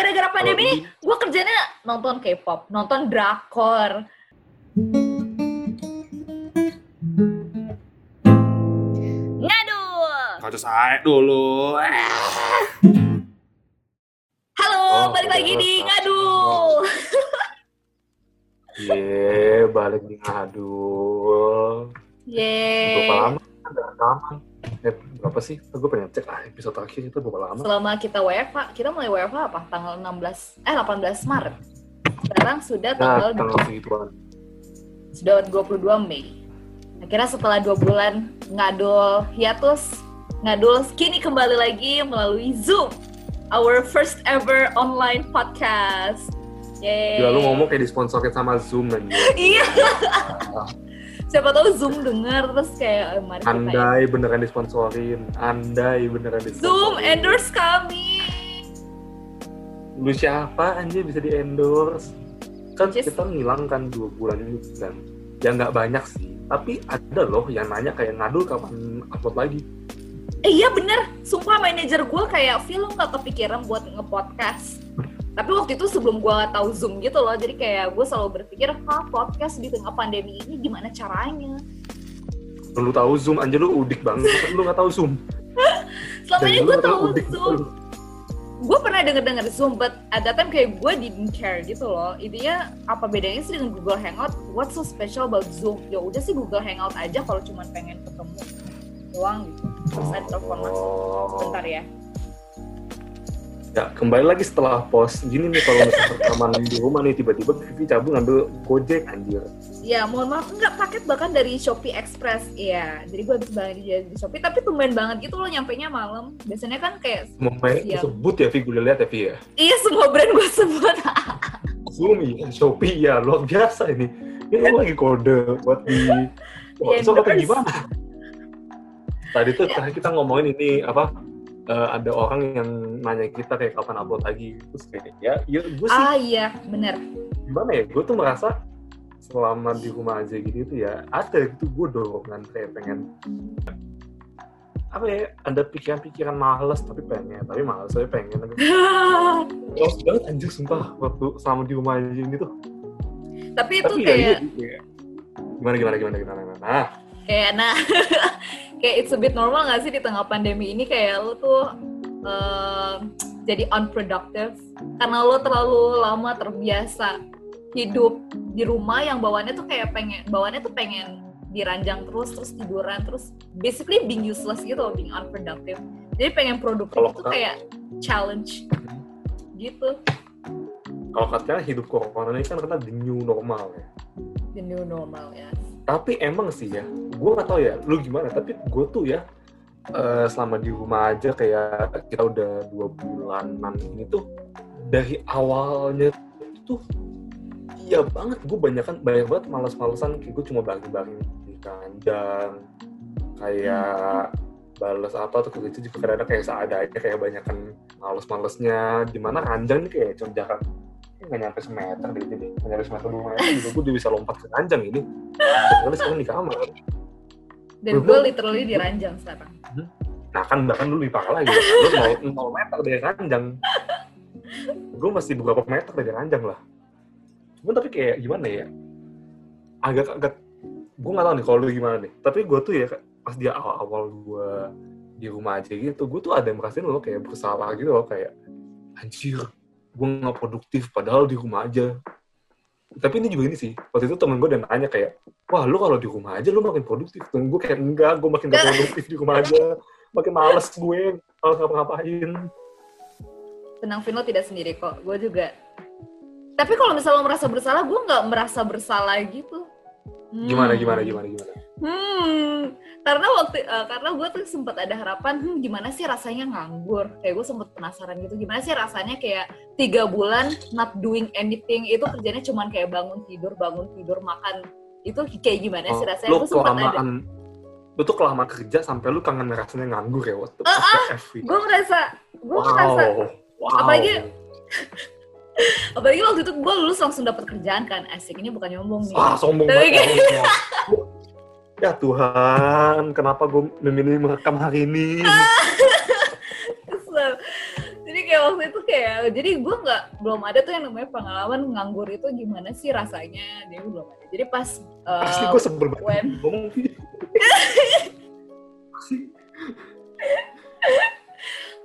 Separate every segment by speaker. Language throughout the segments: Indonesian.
Speaker 1: gara-gara pandemi ini gue kerjanya nonton K-pop nonton drakor ngadu
Speaker 2: Kau saya dulu.
Speaker 1: halo
Speaker 2: Oh,
Speaker 1: balik lagi di
Speaker 2: bener.
Speaker 1: ngadu
Speaker 2: Ye, balik di ngadu. Berapa
Speaker 1: Yeay.
Speaker 2: lama? Ada rekaman. Eh, berapa sih? Gue pengen cek ah, episode terakhir itu berapa lama?
Speaker 1: Selama kita WFH, kita mulai WFH apa? Tanggal 16, eh 18 Maret. Sekarang sudah
Speaker 2: Nah,
Speaker 1: tanggal
Speaker 2: tanggal segituan.
Speaker 1: sudah 22 Mei. Akhirnya setelah dua bulan ngadul hiatus, ngadul kini kembali lagi melalui Zoom. Our first ever online podcast. Yeay.
Speaker 2: Gila, lu ngomong kayak disponsorin sama Zoom dan
Speaker 1: Iya. Siapa tahu Zoom denger terus kayak eh, mari kita
Speaker 2: Andai beneran disponsorin. Andai beneran disponsorin.
Speaker 1: Zoom endorse kami.
Speaker 2: Lu siapa anjir bisa di endorse? Kan
Speaker 1: Just-
Speaker 2: kita ngilang kan dua bulan ini kan. Ya nggak banyak sih. Tapi ada loh yang nanya kayak ngadul kapan upload lagi.
Speaker 1: Eh iya bener, sumpah manajer gue kayak film gak kepikiran buat nge-podcast. Tapi waktu itu sebelum gue tahu Zoom gitu loh, jadi kayak gue selalu berpikir, ah podcast di tengah pandemi ini gimana caranya?
Speaker 2: Lu tahu Zoom anjir lu udik banget. Lu nggak tahu Zoom.
Speaker 1: Selama
Speaker 2: Dan
Speaker 1: ini gue tahu
Speaker 2: udik
Speaker 1: Zoom, gue pernah denger-denger Zoom, but at that time kayak gue didn't care gitu loh. Intinya apa bedanya sih dengan Google Hangout? What's so special about Zoom? Ya udah sih Google Hangout aja kalau cuma pengen ketemu doang gitu. Terus ada telepon masuk.
Speaker 2: Oh.
Speaker 1: Bentar ya.
Speaker 2: Ya, kembali lagi setelah post. Gini nih kalau misalnya rekaman di rumah nih tiba-tiba Vivi cabut ngambil Gojek anjir.
Speaker 1: Ya, mohon maaf, enggak paket bahkan dari Shopee Express. Iya, jadi gue habis banget di, Shopee, tapi tumben banget gitu loh nyampe nya malam. Biasanya kan kayak, Siap.
Speaker 2: sebut ya Vi, gue lihat ya Vi ya.
Speaker 1: iya semua brand gue sebut.
Speaker 2: Zoom iya, Shopee ya, luar biasa ini. Ini lagi kode buat di Wah,
Speaker 1: Di
Speaker 2: so kata gimana? Tadi tuh
Speaker 1: Ya.
Speaker 2: kita ngomongin ini apa eh, ada orang yang nanya kita kayak kapan upload lagi terus kayak ya, ya gue sih
Speaker 1: ah iya, bener.
Speaker 2: gimana ya gue tuh merasa selama di rumah aja gitu tuh ya ada gitu gue dorongan kayak pengen apa ya ada pikiran-pikiran males tapi pengen tapi males tapi pengen. Tapi males banget anjir sumpah waktu selama di rumah aja ini tuh
Speaker 1: tapi itu
Speaker 2: tapi ya
Speaker 1: kayak,
Speaker 2: gitu ya gimana gimana gimana gimana gimana? Nah.
Speaker 1: Kayak nah, kayak it's a bit normal gak sih di tengah pandemi ini kayak lo tuh eh, jadi unproductive. Karena lo terlalu lama terbiasa hidup di rumah yang bawaannya tuh kayak pengen bawaannya tuh pengen diranjang terus terus tiduran terus basically being useless gitu loh, being unproductive. Jadi pengen produktif
Speaker 2: Kalau
Speaker 1: itu kayak challenge gitu.
Speaker 2: Kalau katanya hidup corona ini kan karena the new normal ya.
Speaker 1: The new normal ya
Speaker 2: tapi emang sih ya gue nggak tahu ya lu gimana? Tapi gue tuh ya eh, selama di rumah aja kayak kita udah dua bulanan ini tuh dari awalnya tuh iya banget. Gue banyak kan banyak banget males-malesan. Kayak gue cuma bagi-bagi di kanjang kayak balas apa tuh gitu. Juga kadang-kadang kayak seadanya kayak banyak kan males-malesnya di mana ranjang nih kayak cuma jarak nggak nyampe semeter deh. Ini nggak nyampe semeter dua meter juga gue udah bisa lompat ke ranjang ini. Padahal sekarang di kamar
Speaker 1: dan gue literally diranjang sekarang.
Speaker 2: Nah kan bahkan dulu lebih parah lagi. Lu nol meter dari ranjang. Gue masih beberapa meter dari ranjang lah. Cuman tapi kayak gimana ya? Agak agak gue nggak tahu nih kalau lu gimana nih. Tapi gue tuh ya pas dia awal awal gue di rumah aja gitu gue tuh ada yang merasain loh kayak bersalah gitu loh kayak anjir gue nggak produktif padahal di rumah aja tapi ini juga ini sih waktu itu temen gue udah nanya kayak wah lu kalau di rumah aja lu makin produktif. Dan gue kayak enggak gue makin gak produktif di rumah aja. Makin males gue males ngapa-ngapain.
Speaker 1: Tenang Vino tidak sendiri kok gue juga. Tapi kalau misalnya lo merasa bersalah gue nggak merasa bersalah gitu. Hmm.
Speaker 2: gimana gimana gimana gimana
Speaker 1: hmm karena waktu eh, karena gue tuh sempat ada harapan hmm, gimana sih rasanya nganggur? Kayak gue sempet penasaran gitu gimana sih rasanya kayak tiga bulan not doing anything? Itu kerjanya cuman kayak bangun tidur bangun tidur makan. Itu kayak gimana sih
Speaker 2: Oh,
Speaker 1: rasanya?
Speaker 2: lu
Speaker 1: gue sempat ada.
Speaker 2: kelamaan lu tuh kelamaan kerja sampai lu kangen rasanya nganggur ya waktu
Speaker 1: Ah,
Speaker 2: FV.
Speaker 1: gue ngerasa gue
Speaker 2: wow
Speaker 1: ngerasa
Speaker 2: wow.
Speaker 1: Apalagi- apalagi waktu itu gue lulus langsung dapat kerjaan kan. Asik ini bukan nyombong nih.
Speaker 2: Wah, sombong banget. ya Tuhan, kenapa gue memilih merekam hari ini?
Speaker 1: Kesel. jadi kayak waktu itu kayak ya jadi gue nggak belum ada tuh yang namanya pengalaman nganggur itu gimana sih rasanya dia belum ada. Jadi pas uh,
Speaker 2: Asli gue sebel banget
Speaker 1: when
Speaker 2: ngomong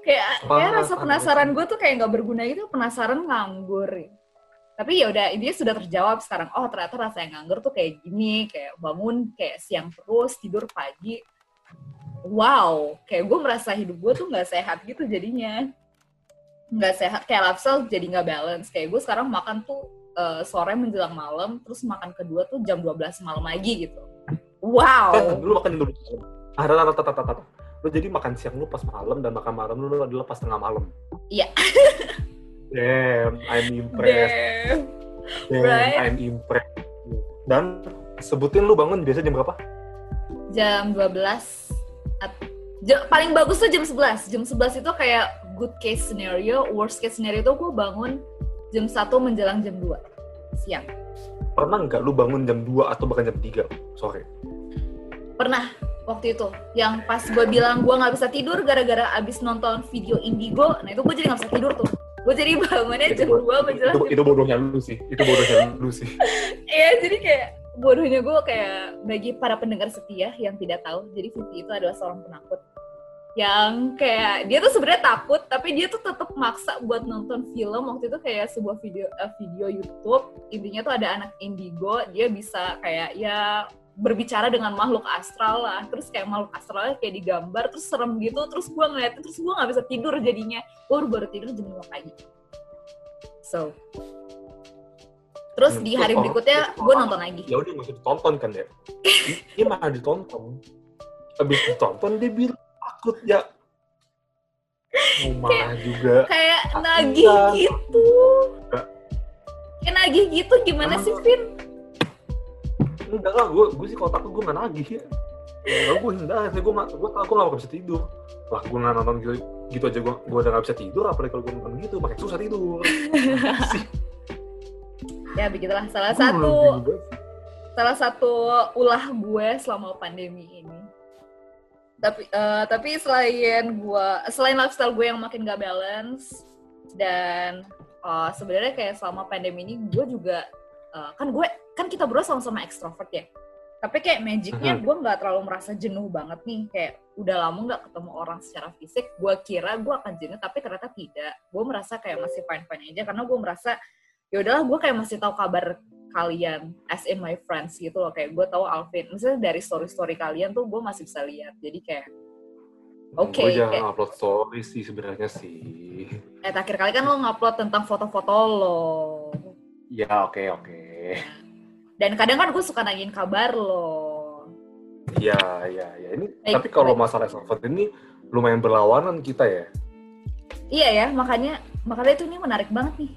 Speaker 1: kayak kayak rasa penasaran gue tuh kayak nggak berguna gitu penasaran nganggur tapi ya udah dia sudah terjawab sekarang oh ternyata rasa yang nganggur tuh kayak gini kayak bangun kayak siang terus tidur pagi wow kayak gue merasa hidup gue tuh nggak sehat gitu jadinya nggak sehat kayak lifestyle jadi nggak balance kayak gue sekarang makan tuh eh, sore menjelang malam terus makan kedua tuh jam 12 malam lagi gitu wow
Speaker 2: Kan dulu makan dulu. Ada tata tata tata tata. Lu jadi makan siang lu pas malam dan makan malam lu adalah pas tengah malam.
Speaker 1: Iya.
Speaker 2: Damn, I'm impressed.
Speaker 1: Damn.
Speaker 2: Damn,
Speaker 1: Right?
Speaker 2: I'm impressed. Dan sebutin lu bangun biasa jam berapa?
Speaker 1: jam 12 at- ja- paling bagus tuh jam 11 jam 11 itu kayak good case scenario worst case scenario itu gue bangun jam 1 menjelang jam 2 siang
Speaker 2: Pernah nggak lu bangun jam 2 atau bahkan jam 3 sore?
Speaker 1: pernah waktu itu yang pas gue bilang gue nggak bisa tidur gara-gara abis nonton video Indigo nah itu gue jadi nggak bisa tidur tuh gue jadi bangunnya jam 2 menjelang
Speaker 2: itu, itu bodohnya lu sih. Itu bodohnya lu sih.
Speaker 1: Iya, jadi kayak bodohnya gue kayak bagi para pendengar setia yang tidak tahu, jadi Vivi itu adalah seorang penakut yang kayak dia tuh sebenarnya takut tapi dia tuh tetap maksa buat nonton film waktu itu kayak sebuah video eh, video YouTube intinya tuh ada anak indigo dia bisa kayak ya berbicara dengan makhluk astral lah. Terus kayak makhluk astralnya kayak digambar terus serem gitu. Terus gue ngeliatin terus gue nggak bisa tidur jadinya. Gue baru tidur jam 5 pagi. So. Terus di hari berikutnya gue nonton lagi.
Speaker 2: Ya udah usah ditonton kan ya. Dia malah ditonton. Habis ditonton dia bilang takut ya. Mau marah juga.
Speaker 1: kayak nagih gitu. Kayak nagih gitu gimana sih Vin
Speaker 2: Enggak lah, gue gue sih kalau takut gue nggak nagih ya. Enggak gue hindar, gue nggak gue tau gue nggak bakal bisa tidur. Lah gue nggak nonton gitu, gitu aja gue gue udah nggak bisa tidur, apalagi kalau gue nonton gitu makin susah tidur.
Speaker 1: Ya begitulah salah
Speaker 2: gue
Speaker 1: satu salah satu ulah gue selama pandemi ini tapi eh, tapi selain gue selain lifestyle gue yang makin gak balance dan eh, sebenarnya kayak selama pandemi ini gue juga eh, kan gue kan kita berdua sama-sama ekstrovert ya. Tapi kayak magicnya gue nggak terlalu merasa jenuh banget nih. Kayak udah lama nggak ketemu orang secara fisik gue kira gue akan jenuh tapi ternyata tidak. Gue merasa kayak masih fine fine aja karena gue merasa ya udahlah gue kayak masih tahu kabar kalian as in my friends gitu loh. Kayak gue tahu Alvin misalnya dari story story kalian tuh gue masih bisa lihat. Jadi kayak Oke,
Speaker 2: Gue jangan
Speaker 1: kayak-
Speaker 2: upload story sih sebenarnya sih.
Speaker 1: eh terakhir kali kan lo ngupload tentang foto-foto lo.
Speaker 2: Ya oke oke.
Speaker 1: Dan kadang kan gue suka nanyain kabar lo
Speaker 2: Iya iya iya. Ini
Speaker 1: Baik,
Speaker 2: tapi kalau masalah extrovert ini lumayan berlawanan kita ya.
Speaker 1: iya ya makanya makanya itu ini menarik banget nih.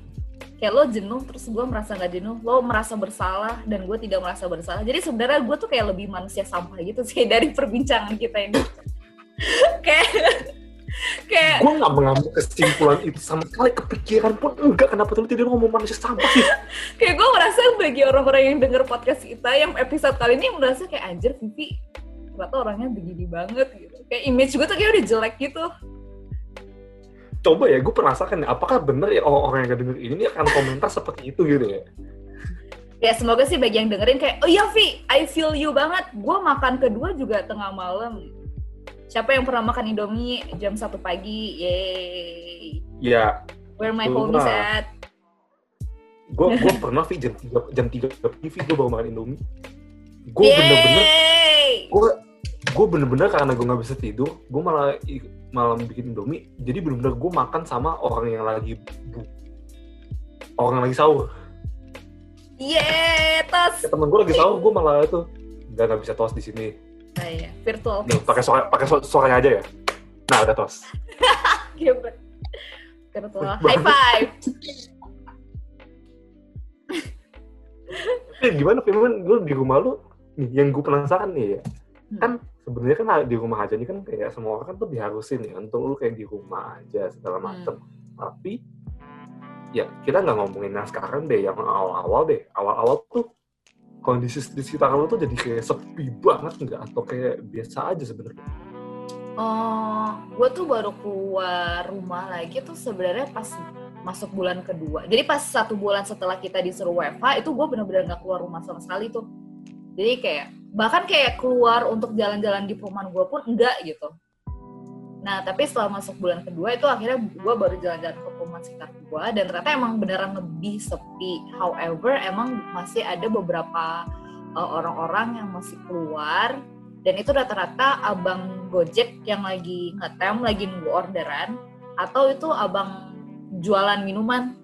Speaker 1: Kayak lo jenuh terus gue merasa nggak jenuh. Lo merasa bersalah dan gue tidak merasa bersalah. Jadi sebenarnya gue tuh kayak lebih manusia sampah gitu sih dari perbincangan kita ini. Kayak kayak
Speaker 2: Gue nggak mengambil kesimpulan itu sama sekali kepikiran pun enggak. Kenapa lu tidak ngomong manusia sampah sih?
Speaker 1: kayak gue merasa bagi orang-orang yang denger podcast kita yang episode kali ini merasa kayak anjir Vivi ternyata orangnya begini banget gitu kayak image gue tuh kayak udah jelek gitu
Speaker 2: Coba ya, gue penasaran ya, apakah bener ya orang-orang yang gak denger ini akan komentar seperti itu gitu ya?
Speaker 1: ya semoga sih bagi yang dengerin kayak oh iya Vi I feel you banget gue makan kedua juga tengah malam siapa yang pernah makan Indomie jam satu pagi yeay
Speaker 2: Ya,
Speaker 1: where my homies
Speaker 2: pernah.
Speaker 1: at
Speaker 2: gue gue pernah Vi jam tiga jam tiga pagi gue baru makan Indomie. Gue bener-bener gue gue bener-bener karena gue nggak bisa tidur, gue malah malam bikin Indomie. Jadi bener-bener gue makan sama orang yang lagi bu, orang yang lagi sahur.
Speaker 1: Yeay, tos.
Speaker 2: Ya, temen gue lagi sahur, gue malah itu nggak nggak bisa tos di sini.
Speaker 1: Nah, iya, virtual
Speaker 2: Nih pakai suara pakai su- suaranya aja ya. Nah udah tos.
Speaker 1: Gimana? Virtual high five.
Speaker 2: Tapi gimana Firman, gue di rumah lu, nih, yang gue penasaran nih ya, kan sebenarnya kan di rumah aja nih kan kayak semua orang kan tuh diharusin ya untuk lu kayak di rumah aja segala macem. Tapi ya kita nggak ngomongin yang sekarang deh, yang awal-awal deh, awal-awal tuh kondisi di sekitar lu tuh jadi kayak sepi banget nggak atau kayak biasa aja sebenarnya.
Speaker 1: Oh, gue tuh baru keluar rumah lagi tuh sebenarnya pas masuk bulan kedua. Jadi pas satu bulan setelah kita disuruh WFH itu gue bener-bener nggak keluar rumah sama sekali tuh. Jadi kayak bahkan kayak keluar untuk jalan-jalan di perumahan gue pun enggak gitu. Nah tapi setelah masuk bulan kedua itu akhirnya gue baru jalan-jalan ke perumahan sekitar gue dan ternyata emang beneran lebih sepi. However emang masih ada beberapa uh, orang-orang yang masih keluar dan itu rata-rata abang Gojek yang lagi ngetem, lagi nunggu orderan atau itu abang jualan minuman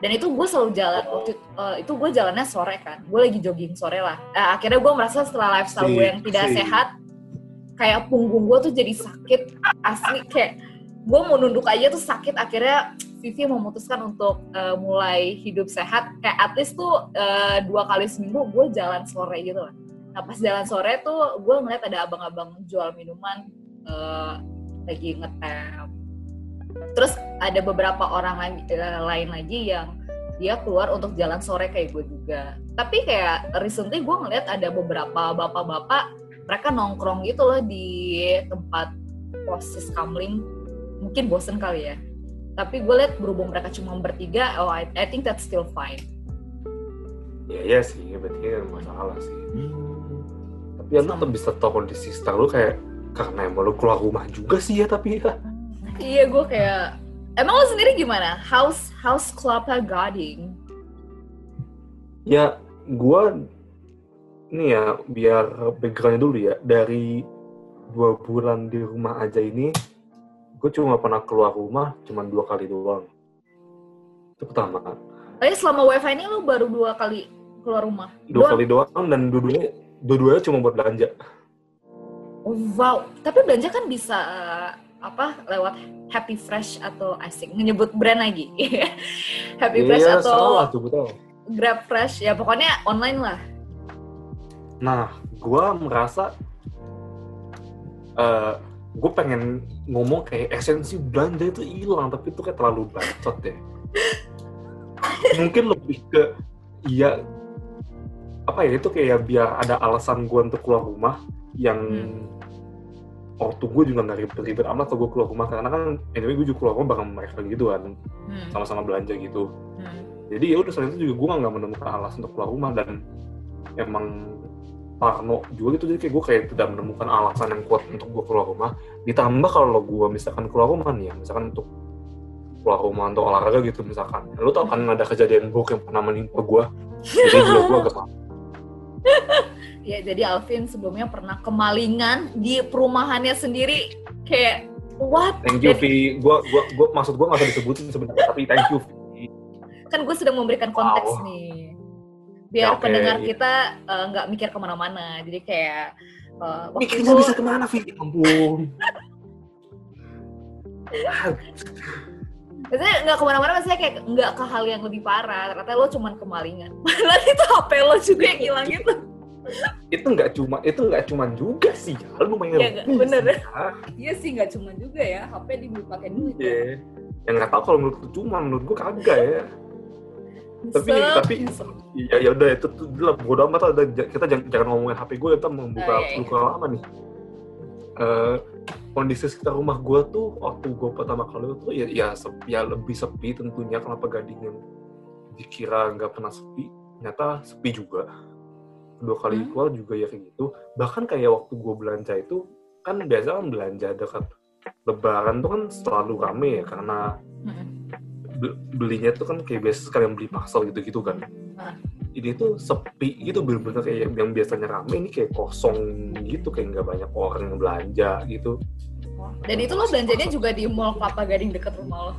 Speaker 1: dan itu gue selalu jalan waktu uh, itu gue jalannya sore kan gue lagi jogging sore lah uh, akhirnya gue merasa setelah lifestyle gue yang tidak si. sehat kayak punggung gue tuh jadi sakit asli kayak gue mau nunduk aja tuh sakit. Akhirnya Vivi memutuskan untuk uh, mulai hidup sehat. Kayak at least tuh uh, dua kali seminggu gue jalan sore gitu. Lah nah pas jalan sore tuh gue ngeliat ada abang-abang jual minuman uh, lagi ngetem. Terus ada beberapa orang lain, lagi yang dia keluar untuk jalan sore kayak gue juga. Tapi kayak recently gue ngeliat ada beberapa bapak-bapak mereka nongkrong gitu loh di tempat posis kamling. Mungkin bosen kali ya. Tapi gue liat berhubung mereka cuma bertiga oh I, I think that's still fine.
Speaker 2: Ya ya sih berarti kan masalah sih. Hmm. tapi ya lu tetap bisa tau kondisi sekitar lu kayak karena emang lu keluar rumah juga sih ya tapi ya.
Speaker 1: Iya gue kayak emang lo sendiri gimana? House house kelapa gading
Speaker 2: ya gue ini ya biar backgroundnya dulu ya. Dari dua bulan di rumah aja ini gue cuma pernah keluar rumah cuma dua kali doang. Itu pertama.
Speaker 1: Tapi selama wifi ini lo baru dua kali keluar rumah?
Speaker 2: Dua doang? kali doang dan dua-duanya dua-duanya cuma buat belanja.
Speaker 1: Oh, wow. Tapi belanja kan bisa apa lewat Happy Fresh atau asing menyebut brand lagi. Happy Fresh iya, atau tuh, betul. Grab Fresh. Ya pokoknya online lah
Speaker 2: nah gue merasa uh, gue pengen ngomong kayak esensi belanja itu hilang tapi itu kayak terlalu bacot ya mungkin lebih ke iya apa ya itu kayak biar ada alasan gue untuk keluar rumah yang hmm waktu gue juga nggak ribet-ribet amat kalau gue keluar rumah karena kan anyway gue juga keluar rumah bareng mereka gitu kan hmm. sama-sama belanja gitu hmm. jadi ya udah selain itu juga gue nggak menemukan alasan untuk keluar rumah dan emang parno juga gitu jadi kayak gue kayak tidak menemukan alasan yang kuat untuk gue keluar rumah ditambah kalau gue misalkan keluar rumah nih ya misalkan untuk keluar rumah untuk olahraga gitu misalkan lo tau kan ada kejadian buruk yang pernah menimpa gue jadi juga gue agak
Speaker 1: Ya, jadi Alvin sebelumnya pernah kemalingan di perumahannya sendiri. Kayak what?
Speaker 2: Thank you, Vi. Gua gua gua maksud gua nggak usah disebutin sebenarnya, tapi thank you, Vi.
Speaker 1: Kan gue sedang memberikan konteks wow. nih. Biar ya, okay. pendengar kita eh, nggak uh, mikir ke mana-mana. Jadi kayak
Speaker 2: uh, Mikirnya itu... bisa ke mana, Vi? Ya ampun.
Speaker 1: Maksudnya nggak ke mana-mana, maksudnya kayak nggak ke hal yang lebih parah. Ternyata lo cuman kemalingan. Malah itu HP lo juga yang hilang gitu
Speaker 2: itu nggak cuma itu nggak cuma juga sih ya lumayan
Speaker 1: ya, lebih bener sih, ya. iya sih nggak cuma juga ya HP dibeli pakai duit
Speaker 2: iya yeah. yang nggak tahu kalau menurut cuma menurut gue kagak ya tapi tapi ya ya udah itu tuh lah bodo amat lah. Kita jangan jangan ngomongin HP gue kita membuka oh, iya, iya. lama nih. Uh, kondisi sekitar rumah gue tuh waktu gue pertama kali itu ya ya sepi ya lebih sepi tentunya. Kenapa gading yang dikira nggak pernah sepi. Ternyata sepi juga. Kedua kali hmm. keluar juga ya kayak gitu. Bahkan kayak waktu gue belanja itu kan biasa kan belanja dekat lebaran tuh kan selalu rame ya karena hmm. Belinya tuh kan kayak biasa sekalian beli pasal gitu-gitu kan. Hmm. ini tuh sepi gitu bener-bener kayak yang biasanya rame ini kayak kosong gitu kayak nggak banyak orang yang belanja gitu.
Speaker 1: Dan itu lo belanjanya juga di mall Kelapa Gading dekat rumah lo?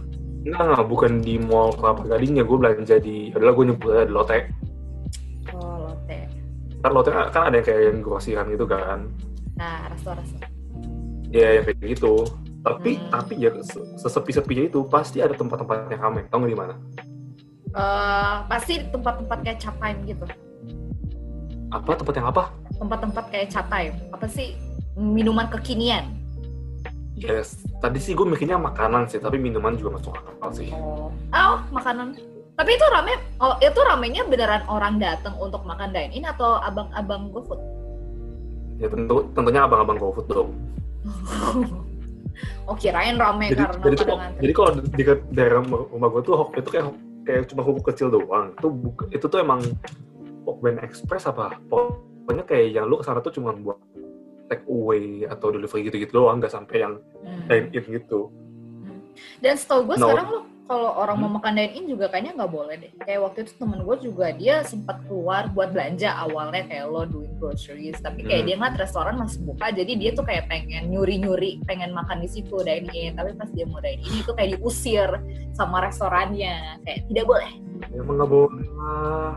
Speaker 2: Nah, bukan di mall Kelapa Gadingnya, gue belanja di, adalah gue nyebutnya di Lotte. Kan lotte. Kan ada yang kayak yang grosiran gitu kan.
Speaker 1: Nah resto-resto.
Speaker 2: Ya yang kayak gitu tapi hmm. tapi ya sesepi-sepinya itu pasti ada tempat-tempat yang ramai tau nggak di mana?
Speaker 1: Uh, pasti tempat-tempat kayak capaim gitu.
Speaker 2: Apa? Tempat yang apa?
Speaker 1: Tempat-tempat kayak capaim apa sih? Minuman kekinian.
Speaker 2: Yes. Tadi sih gue mikirnya makanan sih tapi minuman juga masuk akal sih.
Speaker 1: Oh, oh makanan. Tapi itu rame, oh itu ramenya beneran orang datang untuk makan dine in atau abang-abang GoFood?
Speaker 2: Ya tentu tentunya abang-abang GoFood dong.
Speaker 1: Oh kirain rame
Speaker 2: jadi
Speaker 1: karena
Speaker 2: jadi tuh
Speaker 1: pada ngantri.
Speaker 2: jadi kalau di daerah rumah, gue tuh itu kayak kayak cuma hukuk kecil doang itu buka- itu tuh emang Hokben Express apa pokoknya kayak yang lu ke sana tuh cuma buat take away atau delivery gitu-gitu doang nggak sampai yang
Speaker 1: Hmm.
Speaker 2: dine in gitu
Speaker 1: Dan setahu gue
Speaker 2: No.
Speaker 1: sekarang lo kalau orang
Speaker 2: Hmm.
Speaker 1: mau makan dine in juga kayaknya nggak boleh deh. Kayak waktu itu temen gue juga dia sempat keluar buat belanja awalnya kayak lo doing groceries, tapi kayak
Speaker 2: Hmm.
Speaker 1: dia ngeliat restoran masih buka, jadi dia tuh kayak pengen nyuri-nyuri, pengen makan di situ dine in. Tapi pas dia mau dine in itu kayak diusir sama restorannya, kayak tidak boleh.
Speaker 2: emang nggak boleh lah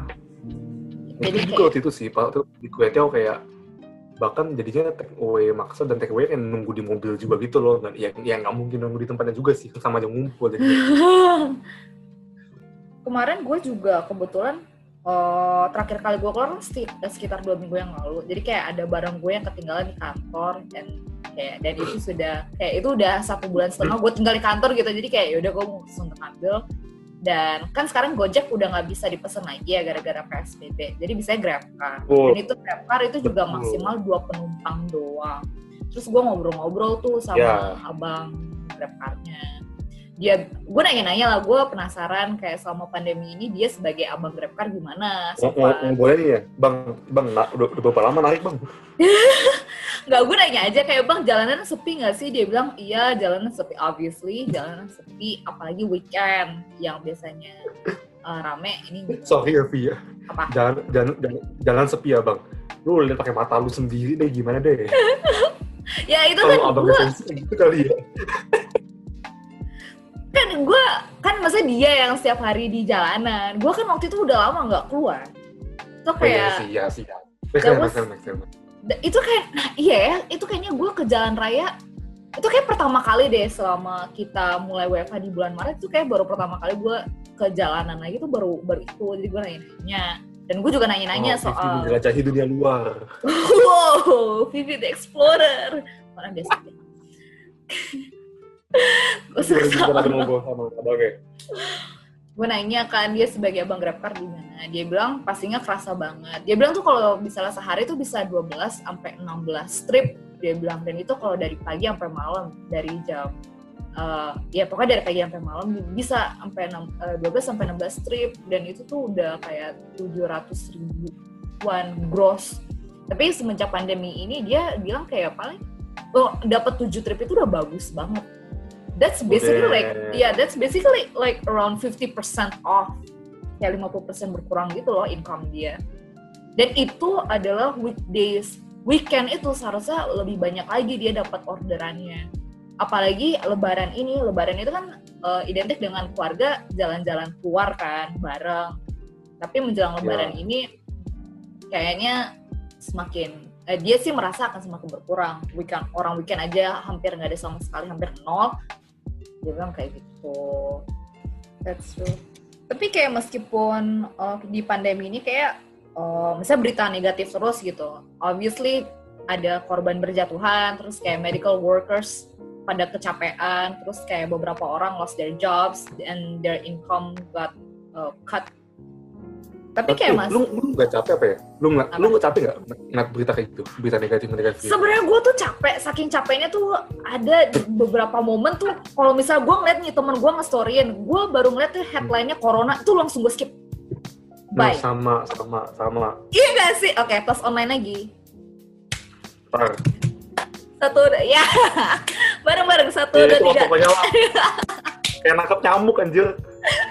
Speaker 1: Jadi
Speaker 2: itu juga
Speaker 1: kayak
Speaker 2: waktu itu sih pak tuh di Kuwaitnya kayak bahkan jadinya take away maksa dan take away kan nunggu di mobil juga gitu loh. Nggak ya ya nggak mungkin nunggu di tempatnya juga sih sama aja ngumpul jadi
Speaker 1: kemarin gue juga kebetulan eh, terakhir kali gue keluar kan seti- sekitar dua minggu yang lalu. Jadi kayak ada barang gue yang ketinggalan di kantor dan kayak dan itu sudah kayak itu udah satu bulan setengah gue tinggal di kantor gitu. Jadi kayak yaudah gue untuk ambil dan kan sekarang Gojek udah nggak bisa dipesan lagi ya gara-gara PSBB jadi bisa GrabCar
Speaker 2: Betul.
Speaker 1: dan itu GrabCar itu juga
Speaker 2: Betul.
Speaker 1: maksimal dua penumpang doang terus gue ngobrol-ngobrol tuh sama
Speaker 2: Ya.
Speaker 1: abang GrabCar-nya dia gue nanya-nanya lah gue penasaran kayak selama pandemi ini dia sebagai abang GrabCar gimana so
Speaker 2: Ngo- ngo-
Speaker 1: far.
Speaker 2: ngo- boleh nih ya bang bang udah berapa lama naik bang
Speaker 1: nggak gue nanya aja kayak bang jalanan sepi nggak sih? Dia bilang iya jalanan sepi obviously jalanan sepi apalagi weekend yang biasanya uh, rame ini gitu.
Speaker 2: sorry ya ya.
Speaker 1: Apa?
Speaker 2: jangan jangan jangan, jangan sepi ya bang? Lu lihat pakai mata lu sendiri deh gimana deh?
Speaker 1: Ya itu kan
Speaker 2: kalau abang
Speaker 1: gue
Speaker 2: gitu kali ya.
Speaker 1: Kan gue kan masa dia yang setiap hari di jalanan. Gue kan waktu itu udah lama nggak keluar. Itu
Speaker 2: Oh, iya
Speaker 1: kayak
Speaker 2: sih ya sih ya
Speaker 1: That was- itu kayak nah iya ya itu kayaknya gue ke jalan raya itu kayak pertama kali deh selama kita mulai WFH di bulan Maret itu kayak baru pertama kali gue ke jalanan lagi tuh baru baru itu jadi gue nanya-nanya. Dan gue juga nanya-nanya
Speaker 2: Oh,
Speaker 1: soal
Speaker 2: menjelajahi dunia luar.
Speaker 1: Wow Vivi the Explorer. Orang biasa gue suka sama gue nanya kan dia sebagai abang grabcar gimana? Dia bilang pastinya kerasa banget. Dia bilang tuh kalau misalnya sehari tuh bisa 12 sampai 16 trip dia bilang. Dan itu kalau dari pagi sampai malam dari jam eh, ya pokoknya dari pagi sampai malam bisa sampai enam- eh, 12 sampai 16 trip dan itu tuh udah kayak 700 ribuan gross. Tapi semenjak pandemi ini dia bilang kayak paling oh dapat 7 trip itu udah bagus banget that's basically like
Speaker 2: Udah.
Speaker 1: yeah that's basically like around 50% off. Kayak 50% berkurang gitu loh income dia. Dan itu adalah weekdays. Weekend itu seharusnya lebih banyak lagi dia dapat orderannya. Apalagi lebaran ini lebaran itu kan eh, identik dengan keluarga jalan-jalan keluar kan bareng. Tapi menjelang lebaran ini kayaknya semakin eh, dia sih merasa akan semakin berkurang. Weekend orang weekend aja hampir nggak ada sama sekali hampir nol dia bilang kayak gitu. That's true. Tapi kayak meskipun uh, di pandemi ini kayak uh, misalnya berita negatif terus gitu obviously ada korban berjatuhan terus kayak medical workers pada kecapean terus kayak beberapa orang lost their jobs and their income got uh, cut tapi
Speaker 2: Tapi
Speaker 1: kayak mas
Speaker 2: lu lu nggak capek apa ya? Lu nggak lu nggak capek nggak ngeliat berita kayak gitu, berita negatif negatif? gitu?
Speaker 1: sebenarnya gue tuh capek saking capeknya tuh ada beberapa momen tuh kalau misal gue ngeliat nih temen gue nge-storyin gue baru ngeliat tuh headline-nya corona tuh langsung gue skip
Speaker 2: Nah,
Speaker 1: bye
Speaker 2: sama sama sama.
Speaker 1: iya gak sih oke plus online lagi
Speaker 2: Tar.
Speaker 1: satu udah ya bareng-bareng satu
Speaker 2: Ya,
Speaker 1: udah
Speaker 2: itu
Speaker 1: tiga
Speaker 2: pokoknya lah. Kayak nangkep nyamuk anjir.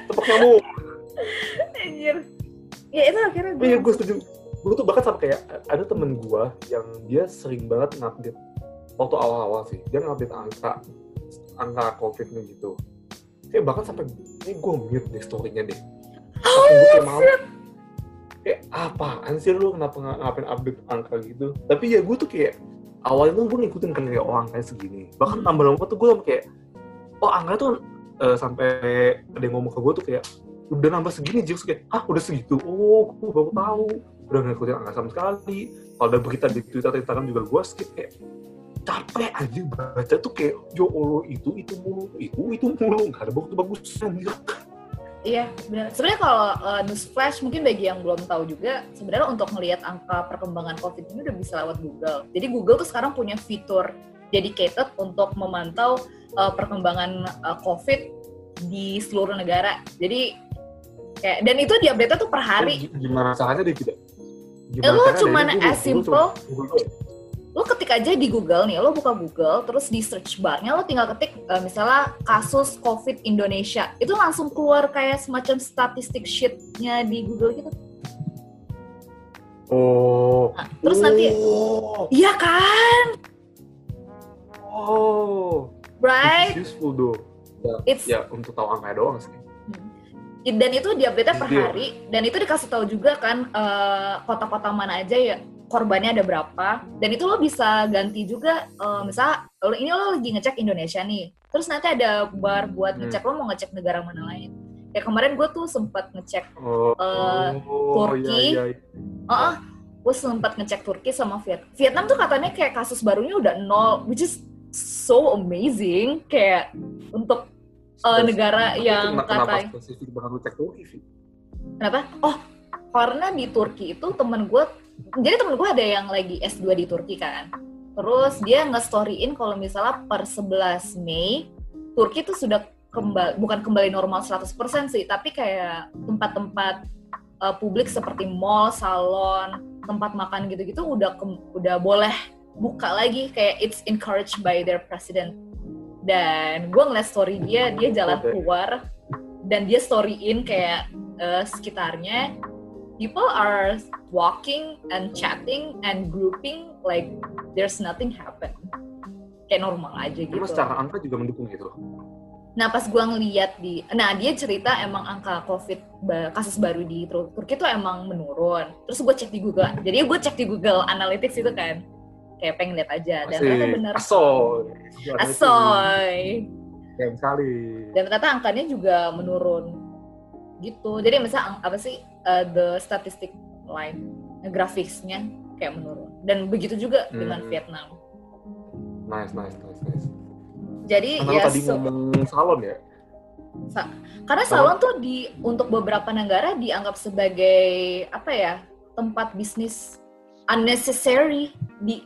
Speaker 2: Tepuk nyamuk.
Speaker 1: anjir ya itu akhirnya gue
Speaker 2: Iya, gue setuju. Gue tuh bahkan sampai kayak ada temen gue yang dia sering banget ngupdate waktu awal-awal sih. Dia ngupdate angka angka COVID-nya gitu. Kayak bahkan sampai ini gue mute deh story-nya deh. Saking gue kayak mau kayak apaan sih lu kenapa nggak ngapain update angka gitu tapi ya gue tuh kayak awalnya tuh gue ngikutin kan kayak oh angkanya segini bahkan tambah lama tuh gue sampai kayak oh angkanya tuh eh, sampai ada yang ngomong ke gue tuh kayak udah nambah segini jauh kayak ah udah segitu oh gue baru tahu udah nggak ngikutin angka sama sekali kalau ada berita di Twitter Instagram juga gue skip kayak capek aja baca tuh kayak yo Allah itu itu mulu itu itu mulu nggak ada bagus bagusnya anjir
Speaker 1: Iya, benar. Sebenarnya kalau uh, news flash mungkin bagi yang belum tahu juga, sebenarnya untuk melihat angka perkembangan COVID ini udah bisa lewat Google. Jadi Google tuh sekarang punya fitur dedicated untuk memantau uh, perkembangan uh, COVID di seluruh negara. Jadi kayak dan itu diupdate tuh per hari.
Speaker 2: Gimana caranya dia tidak?
Speaker 1: Lo cuman as simple lo ketik aja di Google nih, lo buka Google, terus di search barnya lo tinggal ketik uh, misalnya kasus COVID Indonesia, itu langsung keluar kayak semacam statistik sheetnya di Google gitu.
Speaker 2: Oh.
Speaker 1: Nah, terus oh. nanti, iya kan?
Speaker 2: Oh.
Speaker 1: Right.
Speaker 2: It's useful though. Ya, It's ya untuk tahu angka doang sih.
Speaker 1: Dan itu diupdate per hari, dan itu dikasih tahu juga kan uh, kota-kota mana aja ya korbannya ada berapa dan itu lo bisa ganti juga uh, misal ini lo lagi ngecek Indonesia nih terus nanti ada bar buat hmm. ngecek hmm. lo mau ngecek negara mana lain kayak kemarin gue tuh sempat ngecek
Speaker 2: oh,
Speaker 1: uh,
Speaker 2: oh,
Speaker 1: Turki
Speaker 2: iya, iya.
Speaker 1: Uh, uh, gue sempat ngecek Turki sama Viet Vietnam tuh katanya kayak kasus barunya udah nol which is so amazing kayak untuk uh, negara yang
Speaker 2: kata spesifik banget cek Turki? Sih
Speaker 1: kenapa? Oh karena di Turki itu temen gue jadi temen gue ada yang lagi S2 di Turki kan. Terus dia nge-storyin kalau misalnya per 11 Mei Turki itu sudah kembali bukan kembali normal 100% sih tapi kayak tempat-tempat uh, publik seperti mall, salon, tempat makan gitu-gitu udah udah boleh buka lagi kayak it's encouraged by their president dan gue ngeliat story dia dia jalan keluar dan dia storyin kayak uh, sekitarnya people are walking and chatting and grouping like there's nothing happen kayak normal aja gitu.
Speaker 2: Emang secara angka juga mendukung gitu.
Speaker 1: Nah pas gue ngeliat di, nah dia cerita emang angka covid kasus baru di Turki itu emang menurun. Terus gue cek di Google, jadi gue cek di Google Analytics itu kan, kayak pengen lihat aja dan ternyata bener.
Speaker 2: Asoy.
Speaker 1: Asoy.
Speaker 2: Kayak sekali.
Speaker 1: Dan ternyata angkanya juga menurun gitu. Jadi misal apa sih uh, the statistic line grafisnya kayak menurun dan begitu juga hmm. dengan Vietnam.
Speaker 2: Nice, nice, nice, nice.
Speaker 1: Jadi
Speaker 2: Karena
Speaker 1: ya
Speaker 2: tadi so, ngomong salon ya.
Speaker 1: Sa karena salon tuh di untuk beberapa negara dianggap sebagai apa ya tempat bisnis unnecessary di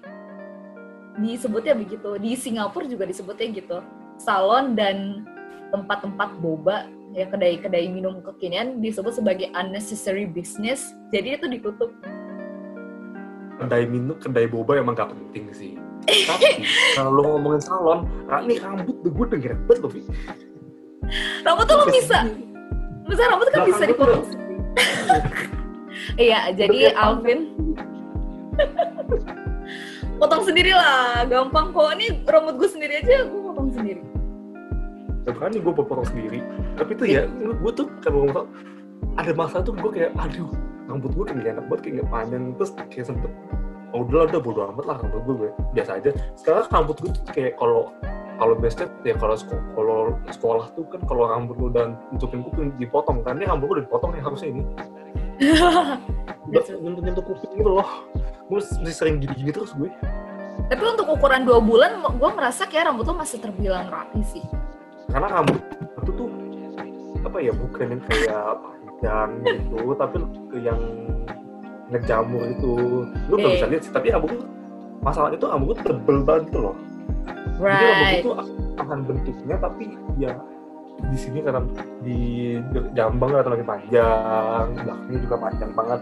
Speaker 1: disebutnya begitu. Di Singapura juga disebutnya gitu. Salon dan tempat-tempat boba ya kedai-kedai minum kekinian disebut sebagai unnecessary business. Jadi itu ditutup.
Speaker 2: Kedai minum kedai boba emang gak penting sih. Tapi kalau ngomongin salon ini rambut gue denger banget loh
Speaker 1: rambut tuh lo bisa. bisa rambut kan bisa dipotong iya jadi Alvin potong sendiri lah gampang kok. Ini rambut gue sendiri aja gue potong sendiri.
Speaker 2: Kan gue potong sendiri. Tapi tuh ya gue tuh kalau ngomong ada masa tuh gue kayak aduh rambut gue kayak enak banget kayak gak panjang. Terus kayak sempet oh udah udah bodo amat lah rambut gue, gue biasa aja. Sekarang rambut gue tuh kayak kalau kalau biasanya ya kalau sekolah, kalau sekolah tuh kan kalau rambut lu dan nutupin kuping dipotong kan ini rambut gue udah dipotong nih harusnya ini. Nyentuh nyentuh kuping gitu loh gue masih sering gini-gini terus gue.
Speaker 1: Tapi untuk ukuran dua bulan gue merasa kayak rambut lo masih terbilang rapi sih.
Speaker 2: Karena rambut itu tuh apa ya bukan yang kayak panjang gitu tapi yang ngejamur itu. Lu nggak bisa lihat sih tapi rambut masalah itu rambut tebel banget gitu loh.
Speaker 1: Right.
Speaker 2: jadi rambut itu akan bentuknya tapi ya di sini karena di jambang atau lagi panjang belakangnya juga panjang banget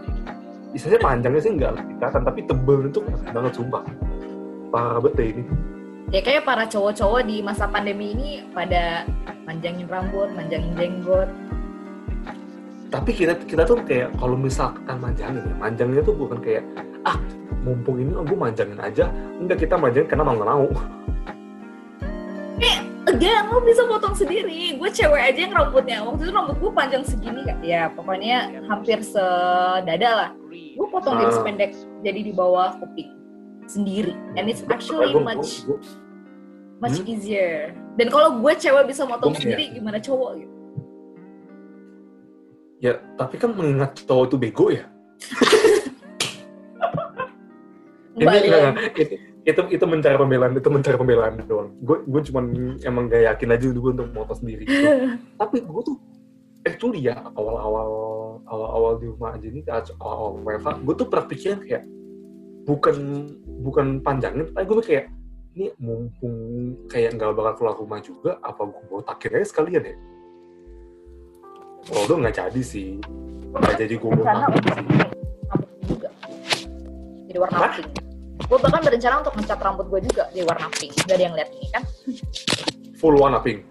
Speaker 2: istilahnya panjangnya sih nggak kelihatan tapi tebel itu banget sumpah parah banget deh ini
Speaker 1: ya kayak para cowok-cowok di masa pandemi ini pada manjangin rambut, manjangin jenggot.
Speaker 2: Tapi kita kita tuh kayak kalau misalkan manjangin ya, manjangnya tuh bukan kayak ah mumpung ini oh, gue manjangin aja, enggak kita manjangin karena mau nggak mau.
Speaker 1: Eh, again, lo bisa potong sendiri. Gue cewek aja yang rambutnya. Waktu itu rambut gue panjang segini kan. Ya, pokoknya hampir sedada lah. Gue potong uh. jadi sependek, jadi di bawah kuping sendiri and it's actually much much hmm? easier dan kalau gue cewek bisa motong oh, sendiri ya. gimana cowok gitu
Speaker 2: ya tapi kan mengingat cowok itu bego ya ini itu, itu itu mencari pembelaan itu mencari pembelaan doang gue gue cuma emang gak yakin aja gue untuk motor sendiri gitu. tapi gue tuh actually ya awal-awal awal-awal di rumah aja ini awal-awal WFH gue tuh pernah pikiran kayak bukan bukan panjangnya tapi gue kayak ini mumpung kayak nggak bakal keluar rumah juga, apa gue botakin aja sekalian ya? Oh, udah nggak jadi sih. Nggak jadi gue botakin
Speaker 1: untuk
Speaker 2: sih.
Speaker 1: juga. Jadi warna
Speaker 2: Hah?
Speaker 1: pink. Gue bahkan berencana untuk mencat rambut gue juga di warna pink. Gak ada yang lihat ini kan?
Speaker 2: Full warna pink.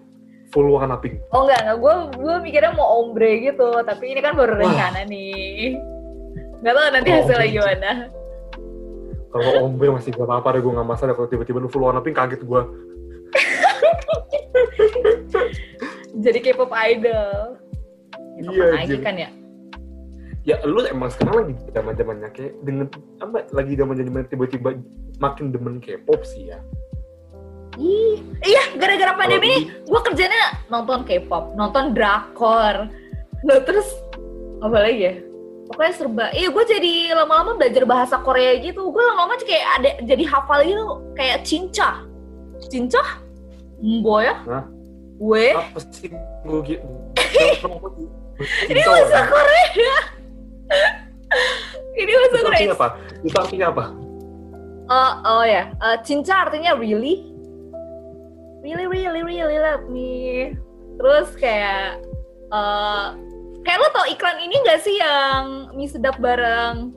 Speaker 2: Full warna pink.
Speaker 1: Oh enggak, enggak. Gue gue mikirnya mau ombre gitu. Tapi ini kan baru
Speaker 2: Wah.
Speaker 1: rencana nih. Gak tau nanti
Speaker 2: Oh,
Speaker 1: hasilnya
Speaker 2: ombre.
Speaker 1: gimana.
Speaker 2: Kalau ombre masih gak apa-apa deh, gue gak masalah. Kalau tiba-tiba lu full warna pink, kaget gue.
Speaker 1: Jadi K-pop idol. Ya,
Speaker 2: Iya,
Speaker 1: lagi
Speaker 2: jadi-
Speaker 1: kan ya?
Speaker 2: Ya lu emang sekarang lagi zaman zamannya kayak dengan apa lagi zaman zaman tiba-tiba makin demen K-pop sih ya.
Speaker 1: Iya gara-gara pandemi ini gue kerjanya nonton K-pop, nonton drakor. Nah terus apa lagi ya? Pokoknya serba. Iya gue jadi lama-lama belajar bahasa Korea gitu. Gue lama-lama kayak ada jadi hafal gitu kayak cinca. Cinca? Mbo ya? Gue?
Speaker 2: Apa sih gue gitu?
Speaker 1: Ini bahasa Korea. Ini bahasa
Speaker 2: Itu
Speaker 1: Korea.
Speaker 2: artinya apa? Itu artinya apa?
Speaker 1: Oh, oh ya, Eh, cinca artinya really, really, really, really love me. Terus kayak, eh kayak lo tau iklan ini gak sih yang mie sedap bareng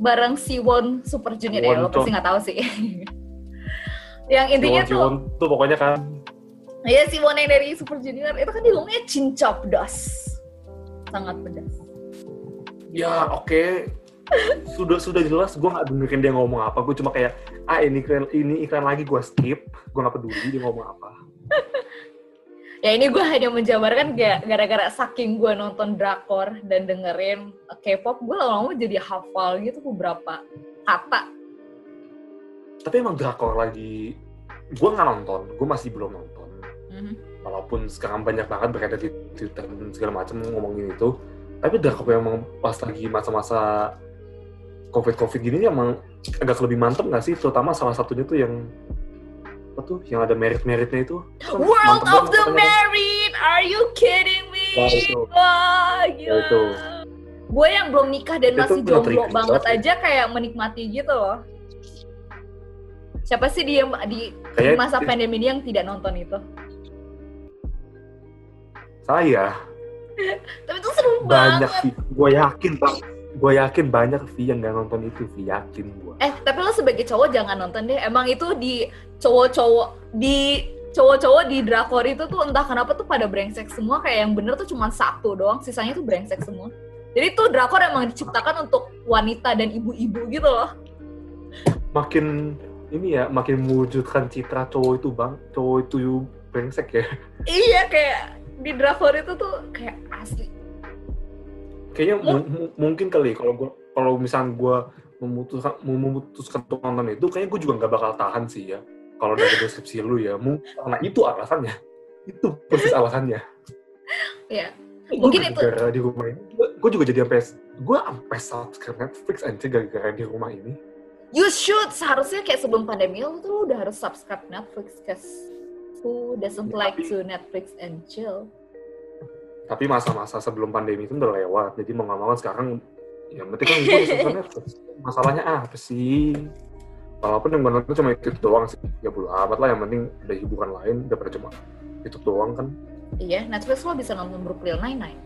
Speaker 1: bareng Siwon Super Junior ya? Lo
Speaker 2: Siwon
Speaker 1: pasti nggak tahu sih. yang intinya tuh,
Speaker 2: Jiwon tuh pokoknya kan
Speaker 1: ya Siwon yang dari Super Junior itu kan dilungnya cinca pedas, sangat pedas.
Speaker 2: ya oke sudah sudah jelas gue nggak dengerin dia ngomong apa gue cuma kayak ah ini iklan ini iklan lagi gue skip gue nggak peduli dia ngomong apa
Speaker 1: Ya ini gue hanya menjabarkan ga- gara-gara saking gue nonton drakor dan dengerin K-pop, gue lama-lama jadi hafal gitu beberapa kata.
Speaker 2: tapi emang drakor lagi gue nggak nonton gue masih belum nonton
Speaker 1: Mhm.
Speaker 2: walaupun sekarang banyak banget beredar di Twitter dan segala macam ngomongin itu tapi drakor emang pas lagi masa-masa covid covid gini emang agak lebih mantep nggak sih terutama salah satunya tuh yang apa tuh yang ada merit-meritnya itu Kan
Speaker 1: World of
Speaker 2: banget
Speaker 1: the
Speaker 2: katanya.
Speaker 1: Married, are you kidding me?
Speaker 2: Wah, itu.
Speaker 1: Wah, gila.
Speaker 2: itu.
Speaker 1: Gue yang belum nikah dan
Speaker 2: Itu
Speaker 1: masih jomblo banget
Speaker 2: banget
Speaker 1: aja kayak menikmati gitu loh. Siapa sih dia di, di
Speaker 2: kayak
Speaker 1: masa pandemi ini yang tidak nonton itu?
Speaker 2: saya
Speaker 1: Tapi itu seru
Speaker 2: banyak
Speaker 1: banget.
Speaker 2: gue yakin pak gue yakin banyak Vi yang nggak nonton itu Vi yakin gue
Speaker 1: Eh, tapi lo sebagai cowok jangan nonton deh. Emang itu di cowok-cowok di cowok-cowok di drakor itu tuh entah kenapa tuh pada brengsek semua kayak yang bener tuh cuma satu doang, sisanya tuh brengsek semua. Jadi tuh drakor emang diciptakan untuk wanita dan ibu-ibu gitu loh.
Speaker 2: makin ini ya makin mewujudkan citra cowok itu bang cowok itu brengsek ya
Speaker 1: Iya kayak di drakor itu tuh kayak asli.
Speaker 2: Kayaknya mu- mu- mungkin kali kalau gua kalau misalnya gue memutuskan memutuskan untuk nonton itu kayaknya gue juga nggak bakal tahan sih ya kalau dari deskripsi lu ya. Mungkin karena itu alasannya. Itu persis alasannya.
Speaker 1: Iya.
Speaker 2: Gua
Speaker 1: Mungkin itu-
Speaker 2: gara-gara di rumah ini gue juga jadi sampai gue sampai subscribe Netflix aja gara-gara di rumah ini.
Speaker 1: You should seharusnya kayak sebelum pandemi lo tuh udah harus subscribe Netflix cause who doesn't
Speaker 2: Ya,
Speaker 1: like
Speaker 2: tapi-
Speaker 1: to Netflix and chill.
Speaker 2: Tapi masa-masa sebelum pandemi itu udah lewat jadi mau nggak mau sekarang ya penting kan gue Netflix masalahnya apa sih walaupun yang gue nonton cuma itu doang sih ya bodo amat lah yang penting ada hiburan lain daripada cuma itu doang kan
Speaker 1: Iya, Netflix lo bisa nonton Brooklyn Nine-Nine.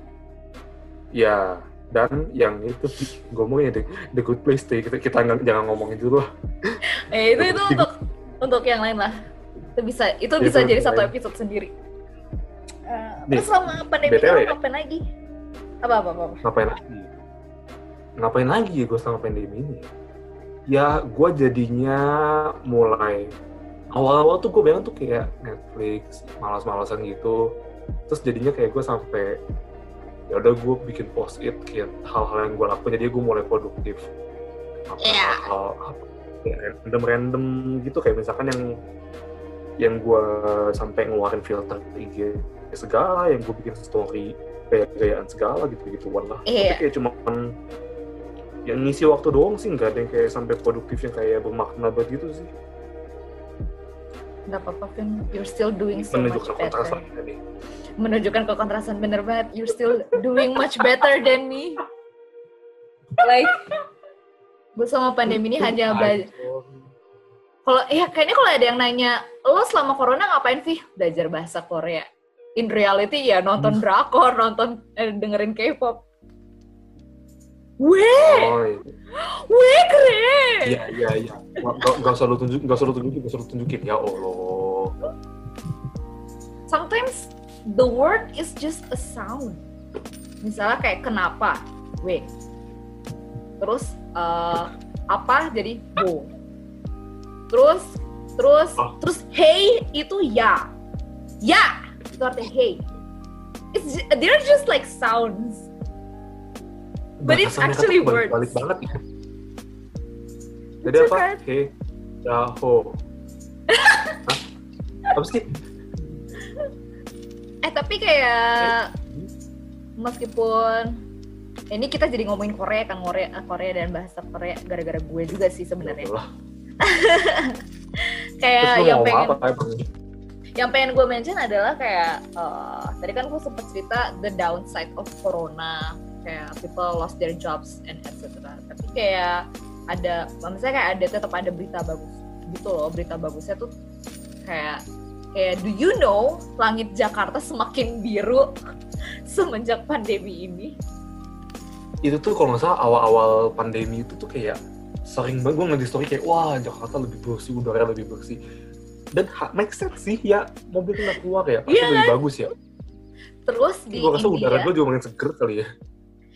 Speaker 2: ya dan yang itu ngomongnya the, the good place deh kita, kita jangan ngomongin dulu lah
Speaker 1: Eh itu itu untuk untuk yang lain lah. Itu bisa itu
Speaker 2: Iya,
Speaker 1: bisa
Speaker 2: itu
Speaker 1: jadi satu
Speaker 2: lain.
Speaker 1: episode sendiri. Terus selama pandemi
Speaker 2: BTW
Speaker 1: lo
Speaker 2: ya.
Speaker 1: ngapain lagi? Apa apa apa? apa?
Speaker 2: ngapain lagi ngapain lagi ya gue selama pandemi ini ya gue jadinya mulai awal-awal tuh gue bilang tuh kayak Netflix malas-malasan gitu terus jadinya kayak gue sampai ya udah gue bikin post it kayak hal-hal yang gue lakuin jadi gue mulai produktif apa
Speaker 1: Iya.
Speaker 2: hal apa kayak random-random gitu kayak misalkan yang yang gue sampai ngeluarin filter IG segala yang gue bikin story gaya-gayaan segala gitu-gituan lah
Speaker 1: Iya.
Speaker 2: tapi kayak cuma yang ngisi waktu doang sih nggak ada yang kayak sampai produktif yang kayak bermakna banget gitu sih
Speaker 1: Gak apa-apa, Vin. You're still doing so much
Speaker 2: menunjukkan kontras
Speaker 1: better.
Speaker 2: tadi
Speaker 1: Menunjukkan kekontrasan bener banget. You're still doing much better than me. Like, gue sama pandemi ini hanya belajar Kalau ya kayaknya kalau ada yang nanya, lo selama corona ngapain sih? Belajar bahasa Korea. In reality ya nonton drakor, nonton eh, dengerin K-pop. Weh,
Speaker 2: Oh, iya.
Speaker 1: weh keren.
Speaker 2: Iya, iya, iya. Nggak- nggak usah lu tunjukin, nggak usah lu tunjukin, nggak usah lu tunjukin. Ya Allah.
Speaker 1: Sometimes the word is just a sound. Misalnya kayak kenapa, weh. Terus eh, apa jadi bo. Terus terus
Speaker 2: Oh.
Speaker 1: terus hey itu ya. Ya, itu artinya hey. It's they're just like sounds. But it's actually
Speaker 2: kata balik, balik
Speaker 1: words.
Speaker 2: banget ya. Jadi apa?
Speaker 1: okay.
Speaker 2: He, ya, ho. Hah? Apa sih?
Speaker 1: Eh tapi kayak meskipun ini kita jadi ngomongin Korea kan Korea Korea dan bahasa Korea gara-gara gue juga sih sebenarnya.
Speaker 2: Lah.
Speaker 1: Kayak yang pengen
Speaker 2: apa?
Speaker 1: Yang pengen gue mention adalah kayak eh, tadi kan gue sempet cerita the downside of corona kayak people lost their jobs and etc. Tapi kayak ada misalnya kayak ada tetap ada berita bagus gitu loh berita bagusnya tuh kayak kayak do you know langit Jakarta semakin biru semenjak pandemi ini
Speaker 2: Itu tuh kalau nggak salah awal-awal pandemi itu tuh kayak sering banget gue ngeliat story kayak wah Jakarta lebih bersih, udara lebih bersih. Dan ha, make sense sih ya mobil nggak keluar ya pasti
Speaker 1: Iya
Speaker 2: lebih bagus ya.
Speaker 1: terus di
Speaker 2: Gue rasa udara gue juga makin seger kali ya.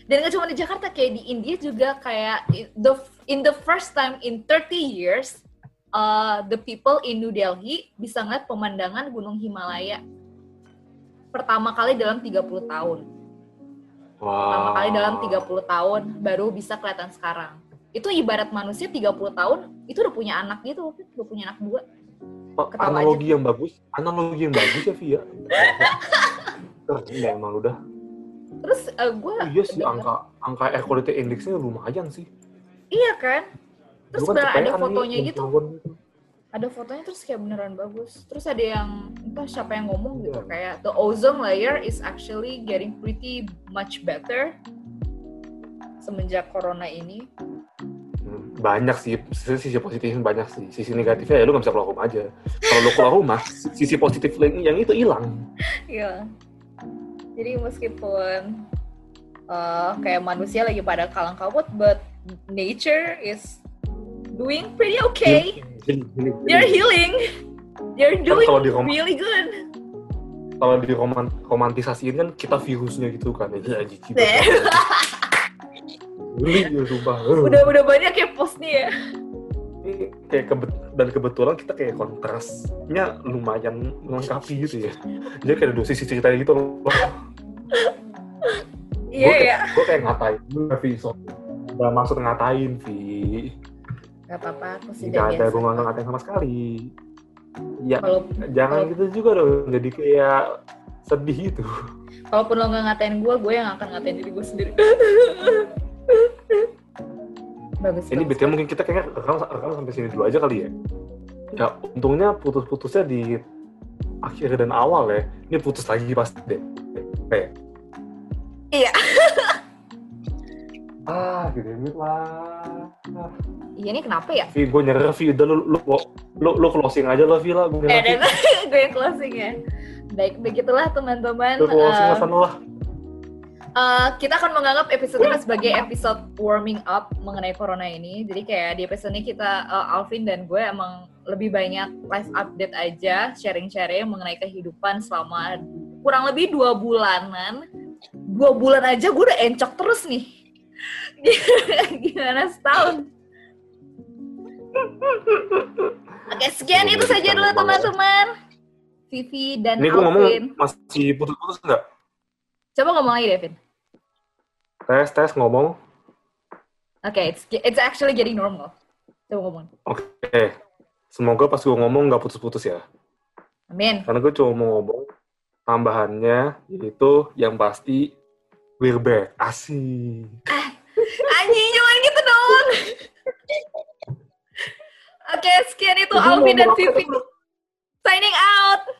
Speaker 1: dan gak cuma di Jakarta kayak di India juga kayak the in the first time in 30 years uh, the people in New Delhi bisa ngeliat pemandangan Gunung Himalaya pertama kali dalam 30 tahun pertama
Speaker 2: Wah.
Speaker 1: kali dalam 30 tahun baru bisa kelihatan sekarang itu ibarat manusia 30 tahun itu udah punya anak gitu udah punya anak dua Ketawa
Speaker 2: analogi yang bagus, analogi yang bagus ya Via. Keren ya emang udah.
Speaker 1: terus uh, gue
Speaker 2: Oh, iya sih angka angka air quality indexnya lumayan sih.
Speaker 1: iya kan terus
Speaker 2: kan
Speaker 1: ada
Speaker 2: nih,
Speaker 1: fotonya gitu
Speaker 2: gitu.
Speaker 1: ada fotonya terus kayak beneran bagus terus ada yang entah siapa yang ngomong gitu
Speaker 2: Iya.
Speaker 1: kayak the ozone layer is actually getting pretty much better semenjak corona ini
Speaker 2: banyak sih sisi, sisi positifnya banyak sih sisi negatifnya ya lu nggak bisa keluar rumah aja kalau lu keluar rumah si- sisi positif yang yang itu hilang
Speaker 1: Iya. Jadi meskipun uh, kayak manusia lagi pada kalang kabut, but nature is doing pretty okay.
Speaker 2: Jadi- jadi-
Speaker 1: They're healing. They're doing
Speaker 2: Roma-
Speaker 1: really good.
Speaker 2: kalau di roman romantisasiin kan kita virusnya gitu kan ya banget. Geli sumpah.
Speaker 1: Udah udah banyak ya postnya ya.
Speaker 2: Kayak kebet dan kebetulan kita kayak kontrasnya lumayan melengkapi gitu ya. Jadi kayak ada dua sisi ceritanya gitu loh.
Speaker 1: Iya ya.
Speaker 2: gue kayak ngatain lu Vi. So nggak maksud ngatain Vi.
Speaker 1: Gak apa-apa, aku sih udah
Speaker 2: ada gue nggak ngatain sama sekali. Ya
Speaker 1: Kalau
Speaker 2: jangan
Speaker 1: kalau-
Speaker 2: gitu juga dong jadi kayak sedih gitu.
Speaker 1: Kalaupun lo nggak ngatain gue, gue yang akan ngatain diri gue sendiri. bagus.
Speaker 2: ini
Speaker 1: bagus.
Speaker 2: BTW mungkin kita kayaknya rekam, rekam sampai sini dulu aja kali ya ya untungnya putus-putusnya di akhir dan awal ya ini putus lagi pasti deh kayak
Speaker 1: Iya.
Speaker 2: ah gitu lah ah.
Speaker 1: Iya ini kenapa ya?
Speaker 2: Vi, gue nyerah Vi, udah lu, lu, lu, lu closing aja lah Vi lah, gue
Speaker 1: Eh, dan
Speaker 2: Vi.
Speaker 1: gue yang closing ya. Baik, begitulah teman-teman.
Speaker 2: Lu closing
Speaker 1: Eh,
Speaker 2: sana lah.
Speaker 1: Uh, kita akan menganggap episode ini sebagai episode warming up mengenai corona ini. Jadi kayak di episode ini kita uh, Alvin dan gue emang lebih banyak live update aja, sharing-sharing mengenai kehidupan selama kurang lebih dua bulanan. Dua bulan aja gue udah encok terus nih. Gimana setahun? Oke, sekian itu saja dulu teman-teman. Vivi dan
Speaker 2: Ini gue ngomong masih putus-putus nggak?
Speaker 1: Coba ngomong lagi, Devin.
Speaker 2: Tes, tes, ngomong.
Speaker 1: Oke, it's, it's actually getting normal. Coba ngomong.
Speaker 2: Oke. Semoga pas gue ngomong nggak putus-putus ya.
Speaker 1: Amin.
Speaker 2: Karena gue cuma mau ngomong tambahannya, yaitu yang pasti we're back. Asik.
Speaker 1: Anjing, jangan gitu dong. Oke, sekian itu Alvin dan Vivi. Signing out.